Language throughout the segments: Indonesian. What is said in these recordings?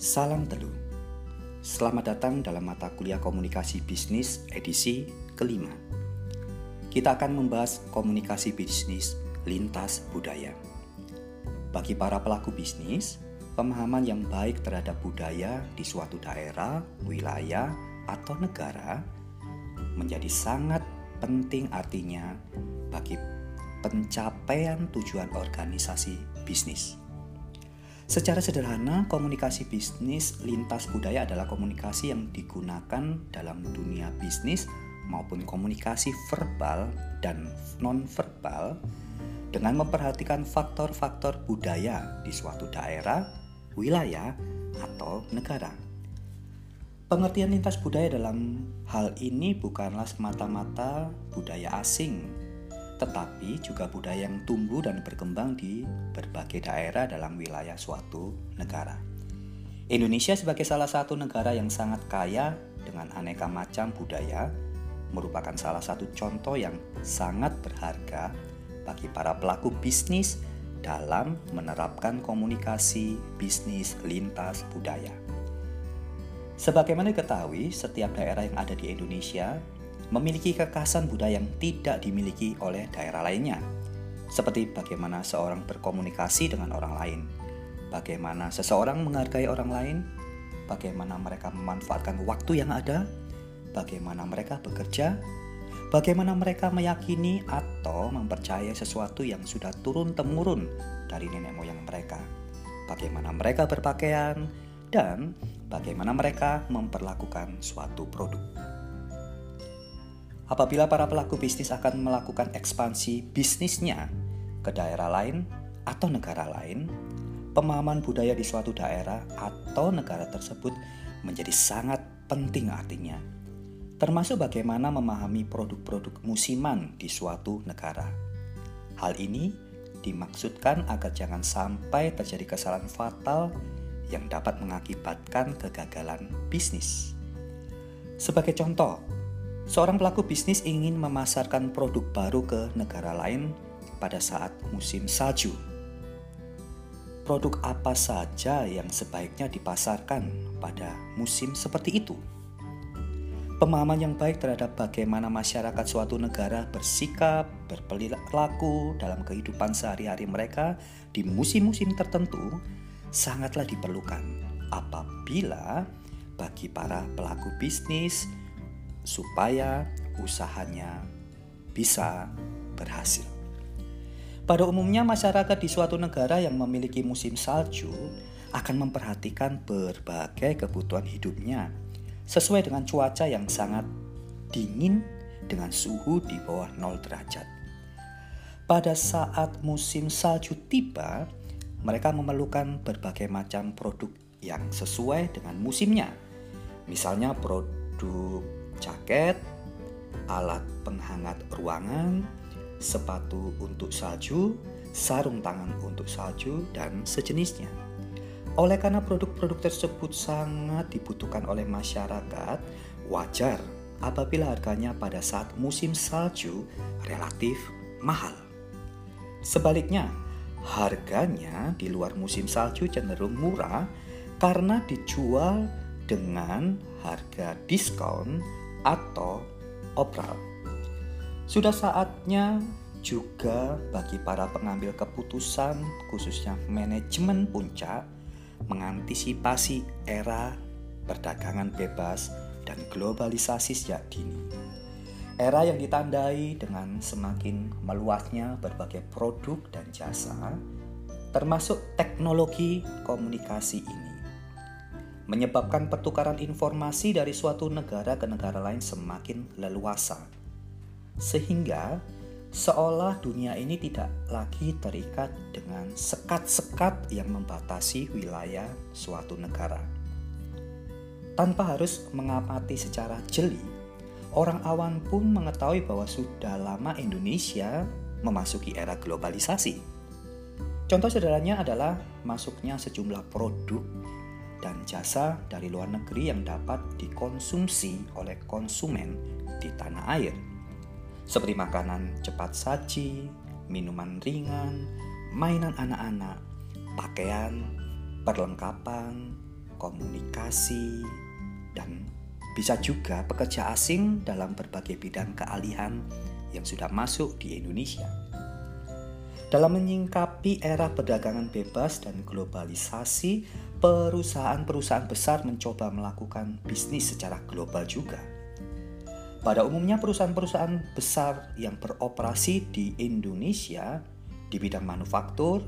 Salam Telu. Selamat datang dalam mata kuliah komunikasi bisnis edisi kelima. Kita akan membahas komunikasi bisnis lintas budaya. Bagi para pelaku bisnis, pemahaman yang baik terhadap budaya di suatu daerah, wilayah, atau negara menjadi sangat penting artinya bagi pencapaian tujuan organisasi bisnis. Secara sederhana, komunikasi bisnis lintas budaya adalah komunikasi yang digunakan dalam dunia bisnis maupun komunikasi verbal dan non-verbal dengan memperhatikan faktor-faktor budaya di suatu daerah, wilayah, atau negara. Pengertian lintas budaya dalam hal ini bukanlah semata-mata budaya asing tetapi juga budaya yang tumbuh dan berkembang di berbagai daerah dalam wilayah suatu negara. Indonesia sebagai salah satu negara yang sangat kaya dengan aneka macam budaya merupakan salah satu contoh yang sangat berharga bagi para pelaku bisnis dalam menerapkan komunikasi bisnis lintas budaya. Sebagaimana diketahui, setiap daerah yang ada di Indonesia memiliki kekhasan budaya yang tidak dimiliki oleh daerah lainnya. Seperti bagaimana seorang berkomunikasi dengan orang lain, bagaimana seseorang menghargai orang lain, bagaimana mereka memanfaatkan waktu yang ada, bagaimana mereka bekerja, bagaimana mereka meyakini atau mempercayai sesuatu yang sudah turun-temurun dari nenek moyang mereka, bagaimana mereka berpakaian, dan bagaimana mereka memperlakukan suatu produk. Apabila para pelaku bisnis akan melakukan ekspansi bisnisnya ke daerah lain atau negara lain, pemahaman budaya di suatu daerah atau negara tersebut menjadi sangat penting artinya, termasuk bagaimana memahami produk-produk musiman di suatu negara. Hal ini dimaksudkan agar jangan sampai terjadi kesalahan fatal yang dapat mengakibatkan kegagalan bisnis. Sebagai contoh, Seorang pelaku bisnis ingin memasarkan produk baru ke negara lain pada saat musim salju. Produk apa saja yang sebaiknya dipasarkan pada musim seperti itu? Pemahaman yang baik terhadap bagaimana masyarakat suatu negara bersikap, berperilaku dalam kehidupan sehari-hari mereka di musim-musim tertentu sangatlah diperlukan apabila bagi para pelaku bisnis supaya usahanya bisa berhasil. Pada umumnya, masyarakat di suatu negara yang memiliki musim salju akan memperhatikan berbagai kebutuhan hidupnya sesuai dengan cuaca yang sangat dingin dengan suhu di bawah 0 derajat. Pada saat musim salju tiba, mereka memerlukan berbagai macam produk yang sesuai dengan musimnya. Misalnya produk jaket, alat penghangat ruangan, sepatu untuk salju, sarung tangan untuk salju, dan sejenisnya. Oleh karena produk-produk tersebut sangat dibutuhkan oleh masyarakat, wajar apabila harganya pada saat musim salju relatif mahal. Sebaliknya, harganya di luar musim salju cenderung murah karena dijual dengan harga diskon atau opral. Sudah saatnya juga bagi para pengambil keputusan, khususnya manajemen puncak, mengantisipasi era perdagangan bebas dan globalisasi sejak dini. Era yang ditandai dengan semakin meluasnya berbagai produk dan jasa, termasuk teknologi komunikasi ini menyebabkan pertukaran informasi dari suatu negara ke negara lain semakin leluasa. Sehingga seolah dunia ini tidak lagi terikat dengan sekat-sekat yang membatasi wilayah suatu negara. Tanpa harus mengamati secara jeli, orang awam pun mengetahui bahwa sudah lama Indonesia memasuki era globalisasi. Contoh sederhananya adalah masuknya sejumlah produk jasa dari luar negeri yang dapat dikonsumsi oleh konsumen di tanah air, seperti makanan cepat saji, minuman ringan, mainan anak-anak, pakaian, perlengkapan, komunikasi, dan bisa juga pekerja asing dalam berbagai bidang keahlian yang sudah masuk di Indonesia. Dalam menyingkapi era perdagangan bebas dan globalisasi, perusahaan-perusahaan besar mencoba melakukan bisnis secara global juga. Pada umumnya perusahaan-perusahaan besar yang beroperasi di Indonesia di bidang manufaktur,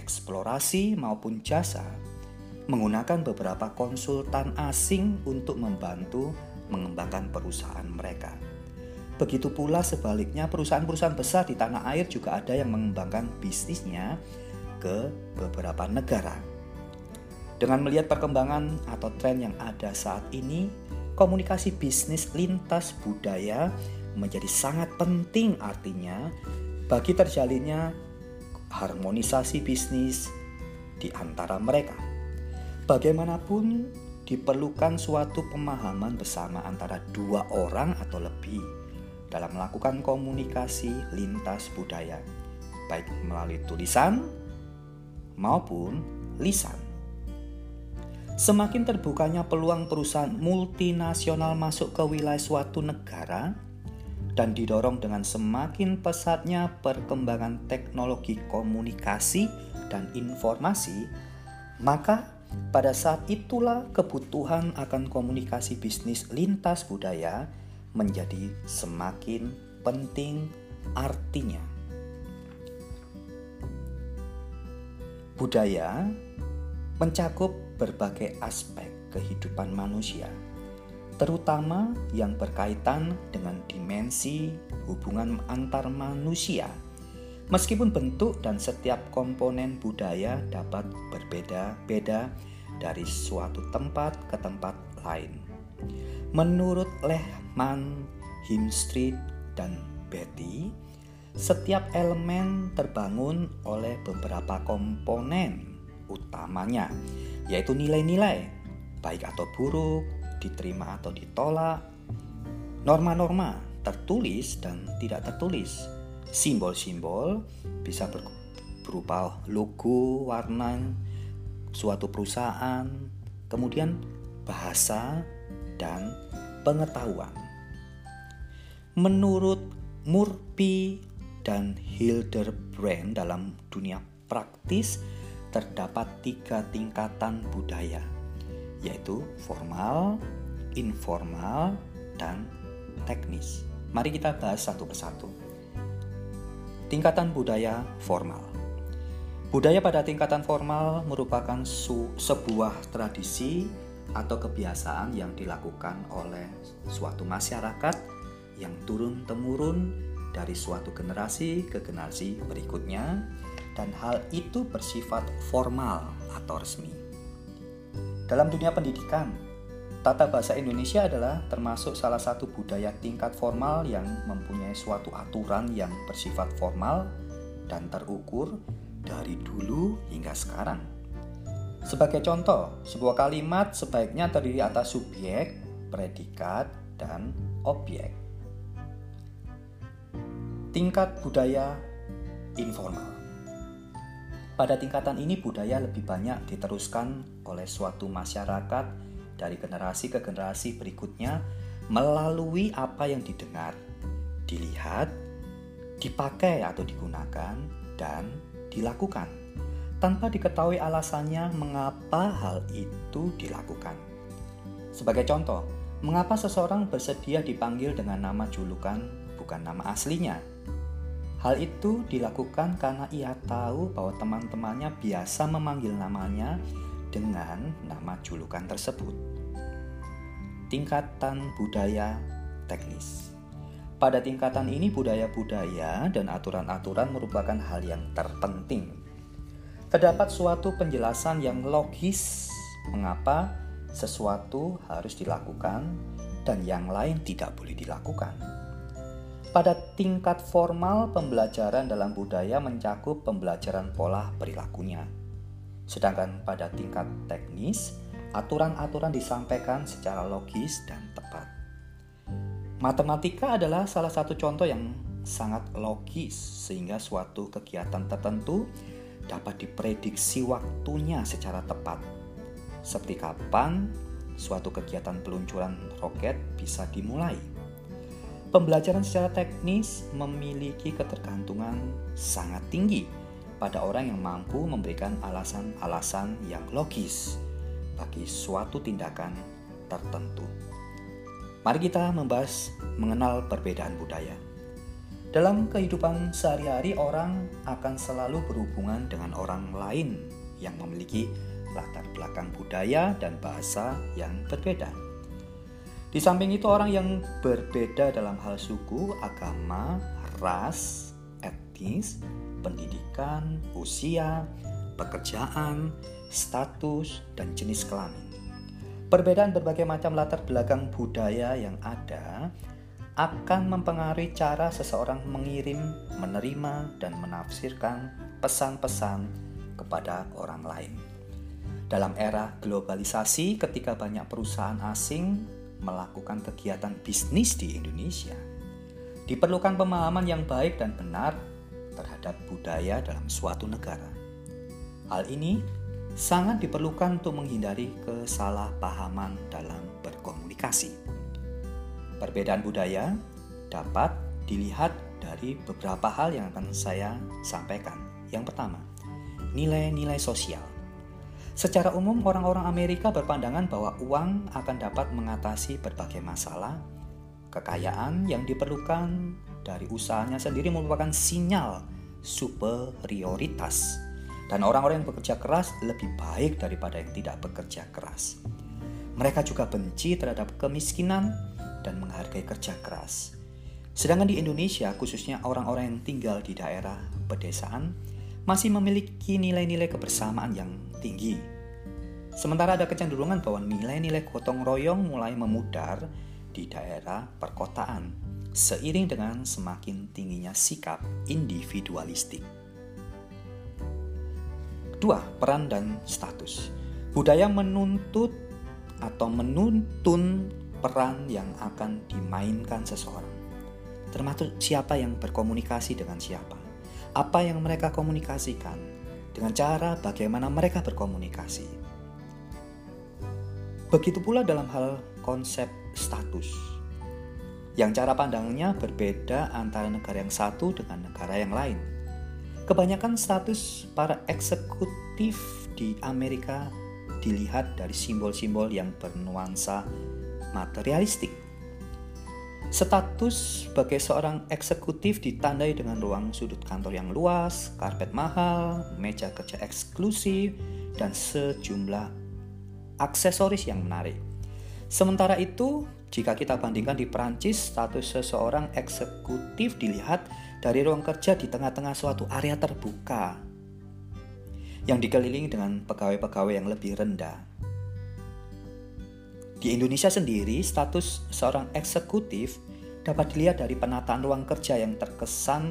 eksplorasi maupun jasa menggunakan beberapa konsultan asing untuk membantu mengembangkan perusahaan mereka. Begitu pula sebaliknya perusahaan-perusahaan besar di tanah air juga ada yang mengembangkan bisnisnya ke beberapa negara. Dengan melihat perkembangan atau tren yang ada saat ini, komunikasi bisnis lintas budaya menjadi sangat penting artinya bagi terjalinnya harmonisasi bisnis di antara mereka. Bagaimanapun diperlukan suatu pemahaman bersama antara dua orang atau lebih dalam melakukan komunikasi lintas budaya, baik melalui tulisan maupun lisan. Semakin terbukanya peluang perusahaan multinasional masuk ke wilayah suatu negara dan didorong dengan semakin pesatnya perkembangan teknologi komunikasi dan informasi, maka pada saat itulah kebutuhan akan komunikasi bisnis lintas budaya menjadi semakin penting artinya. Budaya mencakup berbagai aspek kehidupan manusia, terutama yang berkaitan dengan dimensi hubungan antar manusia. Meskipun bentuk dan setiap komponen budaya dapat berbeda-beda dari suatu tempat ke tempat lain. Menurut Lehman, Himstreet, dan Betty, setiap elemen terbangun oleh beberapa komponen utamanya, yaitu nilai-nilai, baik atau buruk, diterima atau ditolak, norma-norma tertulis dan tidak tertulis, simbol-simbol bisa berupa logo, warna suatu perusahaan, kemudian bahasa dan pengetahuan. Menurut Murphy dan Hilderbrand dalam dunia praktis terdapat tiga tingkatan budaya, yaitu formal, informal, dan teknis. Mari kita bahas satu persatu. Tingkatan budaya formal. Budaya pada tingkatan formal merupakan sebuah tradisi atau kebiasaan yang dilakukan oleh suatu masyarakat yang turun-temurun dari suatu generasi ke generasi berikutnya dan hal itu bersifat formal atau resmi. Dalam dunia pendidikan, tata bahasa Indonesia adalah termasuk salah satu budaya tingkat formal yang mempunyai suatu aturan yang bersifat formal dan terukur dari dulu hingga sekarang. Sebagai contoh, sebuah kalimat sebaiknya terdiri atas subjek, predikat, dan objek. Tingkat budaya informal. Pada tingkatan ini budaya lebih banyak diteruskan oleh suatu masyarakat dari generasi ke generasi berikutnya melalui apa yang didengar, dilihat, dipakai atau digunakan, dan dilakukan tanpa diketahui alasannya mengapa hal itu dilakukan. Sebagai contoh, mengapa seseorang bersedia dipanggil dengan nama julukan bukan nama aslinya? Hal itu dilakukan karena ia tahu bahwa teman-temannya biasa memanggil namanya dengan nama julukan tersebut. Tingkatan budaya teknis. Pada tingkatan ini budaya-budaya dan aturan-aturan merupakan hal yang terpenting Terdapat suatu penjelasan yang logis mengapa sesuatu harus dilakukan dan yang lain tidak boleh dilakukan. Pada tingkat formal, pembelajaran dalam budaya mencakup pembelajaran pola perilakunya. Sedangkan pada tingkat teknis, aturan-aturan disampaikan secara logis dan tepat. Matematika adalah salah satu contoh yang sangat logis, sehingga suatu kegiatan tertentu dapat diprediksi waktunya secara tepat. seperti kapan suatu kegiatan peluncuran roket bisa dimulai. Pembelajaran secara teknis memiliki ketergantungan sangat tinggi pada orang yang mampu memberikan alasan-alasan yang logis bagi suatu tindakan tertentu. Mari kita membahas mengenal perbedaan budaya. Dalam kehidupan sehari-hari, orang akan selalu berhubungan dengan orang lain yang memiliki latar belakang budaya dan bahasa yang berbeda. Di samping itu, orang yang berbeda dalam hal suku, agama, ras, etnis, pendidikan, usia, pekerjaan, status, dan jenis kelamin. Perbedaan berbagai macam latar belakang budaya yang ada akan mempengaruhi cara seseorang mengirim, menerima, dan menafsirkan pesan-pesan kepada orang lain. Dalam era globalisasi, ketika banyak perusahaan asing melakukan kegiatan bisnis di Indonesia, diperlukan pemahaman yang baik dan benar terhadap budaya dalam suatu negara. Hal ini sangat diperlukan untuk menghindari kesalahpahaman dalam berkomunikasi. Perbedaan budaya dapat dilihat dari beberapa hal yang akan saya sampaikan. Yang pertama, nilai-nilai sosial. Secara umum, orang-orang Amerika berpandangan bahwa uang akan dapat mengatasi berbagai masalah. Kekayaan yang diperlukan dari usahanya sendiri merupakan sinyal superioritas, dan orang-orang yang bekerja keras lebih baik daripada yang tidak bekerja keras. Mereka juga benci terhadap kemiskinan dan menghargai kerja keras. Sedangkan di Indonesia, khususnya orang-orang yang tinggal di daerah pedesaan, masih memiliki nilai-nilai kebersamaan yang tinggi. Sementara ada kecenderungan bahwa nilai-nilai gotong royong mulai memudar di daerah perkotaan, seiring dengan semakin tingginya sikap individualistik. Dua, peran dan status. Budaya menuntut atau menuntun peran yang akan dimainkan seseorang, termasuk siapa yang berkomunikasi dengan siapa, apa yang mereka komunikasikan, dengan cara bagaimana mereka berkomunikasi. Begitu pula dalam hal konsep status, yang cara pandangnya berbeda antara negara yang satu dengan negara yang lain. Kebanyakan status para eksekutif di Amerika dilihat dari simbol-simbol yang bernuansa materialistik. Status sebagai seorang eksekutif ditandai dengan ruang sudut kantor yang luas, karpet mahal, meja kerja eksklusif, dan sejumlah aksesoris yang menarik. Sementara itu, jika kita bandingkan di Prancis, status seseorang eksekutif dilihat dari ruang kerja di tengah-tengah suatu area terbuka yang dikelilingi dengan pegawai-pegawai yang lebih rendah di Indonesia sendiri, status seorang eksekutif dapat dilihat dari penataan ruang kerja yang terkesan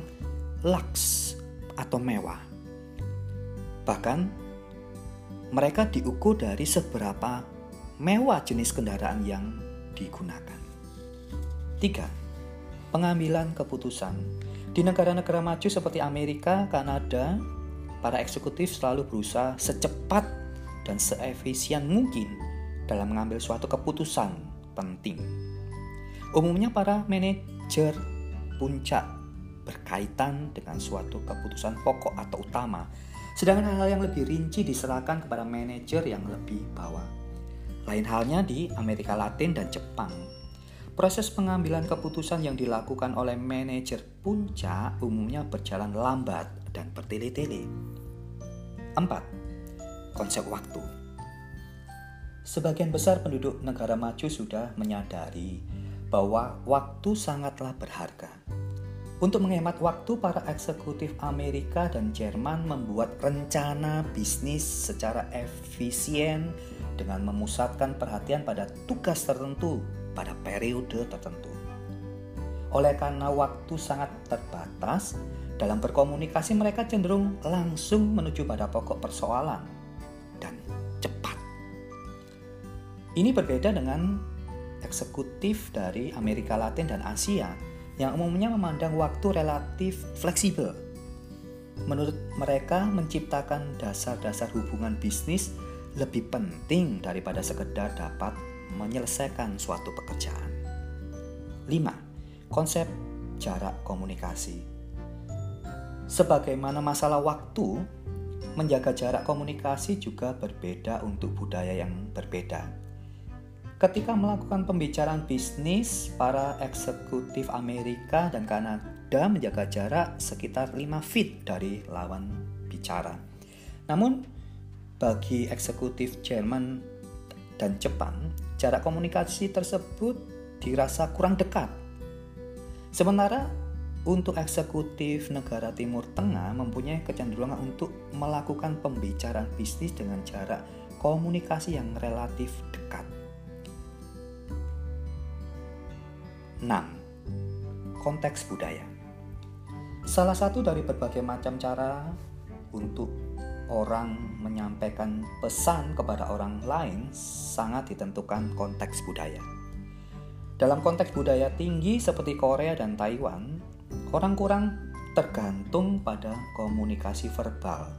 laks atau mewah. Bahkan, mereka diukur dari seberapa mewah jenis kendaraan yang digunakan. 3. Pengambilan keputusan. Di negara-negara maju seperti Amerika, Kanada, para eksekutif selalu berusaha secepat dan seefisien mungkin dalam mengambil suatu keputusan penting. Umumnya para manajer puncak berkaitan dengan suatu keputusan pokok atau utama, sedangkan hal-hal yang lebih rinci diserahkan kepada manajer yang lebih bawah. Lain halnya di Amerika Latin dan Jepang. Proses pengambilan keputusan yang dilakukan oleh manajer puncak umumnya berjalan lambat dan bertele-tele. 4. Konsep waktu. Sebagian besar penduduk negara maju sudah menyadari bahwa waktu sangatlah berharga. Untuk menghemat waktu, para eksekutif Amerika dan Jerman membuat rencana bisnis secara efisien dengan memusatkan perhatian pada tugas tertentu pada periode tertentu. Oleh karena waktu sangat terbatas, dalam berkomunikasi mereka cenderung langsung menuju pada pokok persoalan Ini berbeda dengan eksekutif dari Amerika Latin dan Asia yang umumnya memandang waktu relatif fleksibel. Menurut mereka, menciptakan dasar-dasar hubungan bisnis lebih penting daripada sekedar dapat menyelesaikan suatu pekerjaan. 5. Konsep jarak komunikasi. Sebagaimana masalah waktu, menjaga jarak komunikasi juga berbeda untuk budaya yang berbeda. Ketika melakukan pembicaraan bisnis, para eksekutif Amerika dan Kanada menjaga jarak sekitar 5 feet dari lawan bicara. Namun, bagi eksekutif Jerman dan Jepang, jarak komunikasi tersebut dirasa kurang dekat. Sementara untuk eksekutif negara Timur Tengah mempunyai kecenderungan untuk melakukan pembicaraan bisnis dengan jarak komunikasi yang relatif dekat. 6. Konteks budaya Salah satu dari berbagai macam cara untuk orang menyampaikan pesan kepada orang lain sangat ditentukan konteks budaya. Dalam konteks budaya tinggi seperti Korea dan Taiwan, orang kurang tergantung pada komunikasi verbal,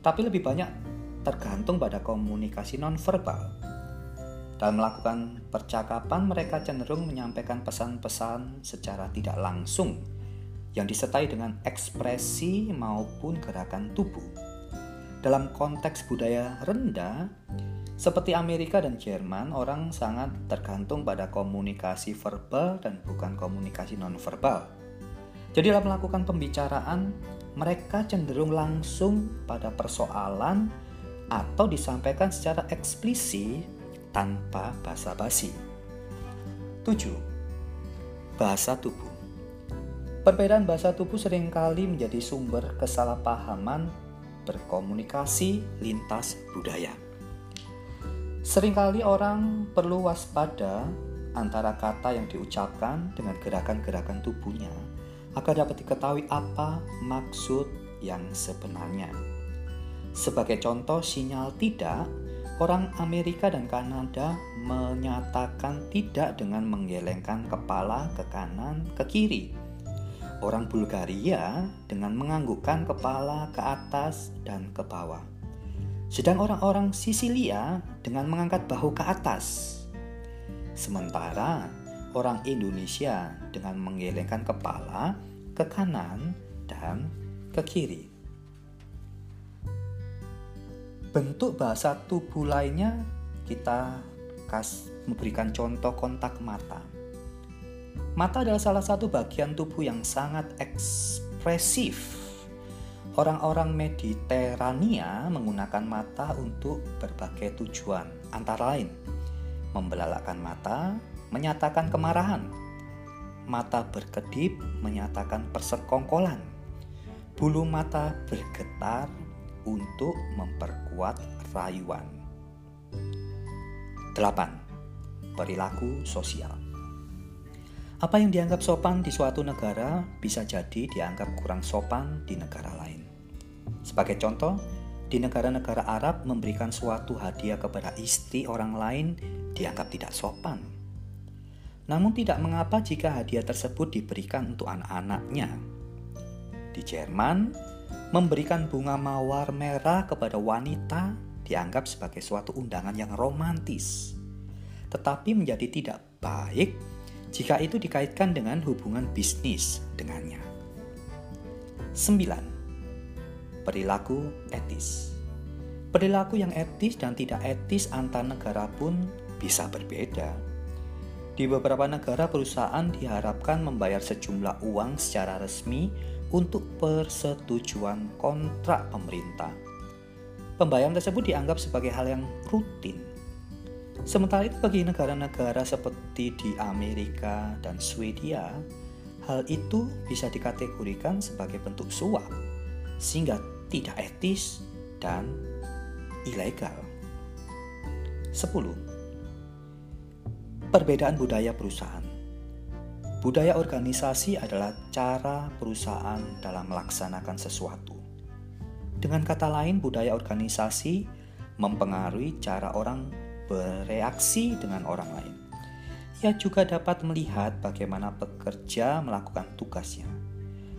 tapi lebih banyak tergantung pada komunikasi nonverbal. Dalam melakukan percakapan, mereka cenderung menyampaikan pesan-pesan secara tidak langsung yang disertai dengan ekspresi maupun gerakan tubuh. Dalam konteks budaya rendah, seperti Amerika dan Jerman, orang sangat tergantung pada komunikasi verbal dan bukan komunikasi nonverbal. Jadi dalam melakukan pembicaraan, mereka cenderung langsung pada persoalan atau disampaikan secara eksplisit tanpa basa-basi. 7. Bahasa tubuh Perbedaan bahasa tubuh sering kali menjadi sumber kesalahpahaman berkomunikasi lintas budaya. Seringkali orang perlu waspada antara kata yang diucapkan dengan gerakan-gerakan tubuhnya agar dapat diketahui apa maksud yang sebenarnya. Sebagai contoh sinyal tidak, orang Amerika dan Kanada menyatakan tidak dengan menggelengkan kepala ke kanan ke kiri. Orang Bulgaria dengan menganggukkan kepala ke atas dan ke bawah sedang orang-orang Sisilia dengan mengangkat bahu ke atas. Sementara orang Indonesia dengan menggelengkan kepala ke kanan dan ke kiri. Bentuk bahasa tubuh lainnya kita kas memberikan contoh kontak mata. Mata adalah salah satu bagian tubuh yang sangat ekspresif. Orang-orang Mediterania menggunakan mata untuk berbagai tujuan, antara lain membelalakkan mata, menyatakan kemarahan, mata berkedip, menyatakan persekongkolan, bulu mata bergetar untuk memperkuat rayuan. 8. Perilaku sosial apa yang dianggap sopan di suatu negara bisa jadi dianggap kurang sopan di negara lain. Sebagai contoh, di negara-negara Arab memberikan suatu hadiah kepada istri orang lain dianggap tidak sopan. Namun tidak mengapa jika hadiah tersebut diberikan untuk anak-anaknya. Di Jerman, memberikan bunga mawar merah kepada wanita dianggap sebagai suatu undangan yang romantis. Tetapi menjadi tidak baik jika itu dikaitkan dengan hubungan bisnis dengannya. 9. Perilaku etis. Perilaku yang etis dan tidak etis antar negara pun bisa berbeda. Di beberapa negara perusahaan diharapkan membayar sejumlah uang secara resmi untuk persetujuan kontrak pemerintah. Pembayaran tersebut dianggap sebagai hal yang rutin Sementara itu bagi negara-negara seperti di Amerika dan Swedia, hal itu bisa dikategorikan sebagai bentuk suap, sehingga tidak etis dan ilegal. 10. Perbedaan budaya perusahaan Budaya organisasi adalah cara perusahaan dalam melaksanakan sesuatu. Dengan kata lain, budaya organisasi mempengaruhi cara orang bereaksi dengan orang lain. Ia juga dapat melihat bagaimana pekerja melakukan tugasnya,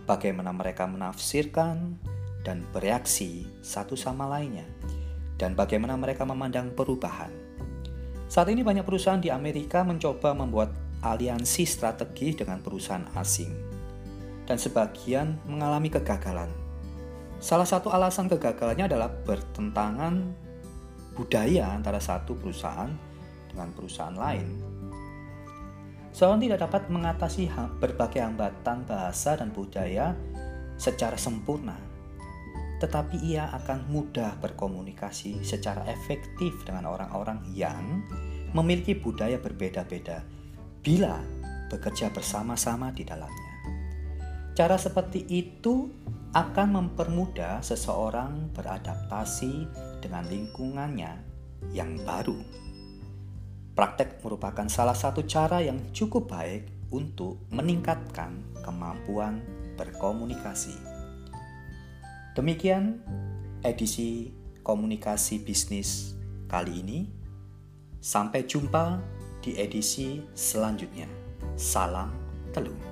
bagaimana mereka menafsirkan dan bereaksi satu sama lainnya, dan bagaimana mereka memandang perubahan. Saat ini banyak perusahaan di Amerika mencoba membuat aliansi strategi dengan perusahaan asing dan sebagian mengalami kegagalan. Salah satu alasan kegagalannya adalah bertentangan budaya antara satu perusahaan dengan perusahaan lain. Seorang tidak dapat mengatasi berbagai hambatan bahasa dan budaya secara sempurna, tetapi ia akan mudah berkomunikasi secara efektif dengan orang-orang yang memiliki budaya berbeda-beda bila bekerja bersama-sama di dalamnya. Cara seperti itu akan mempermudah seseorang beradaptasi dengan lingkungannya yang baru. Praktek merupakan salah satu cara yang cukup baik untuk meningkatkan kemampuan berkomunikasi. Demikian edisi komunikasi bisnis kali ini. Sampai jumpa di edisi selanjutnya. Salam telur.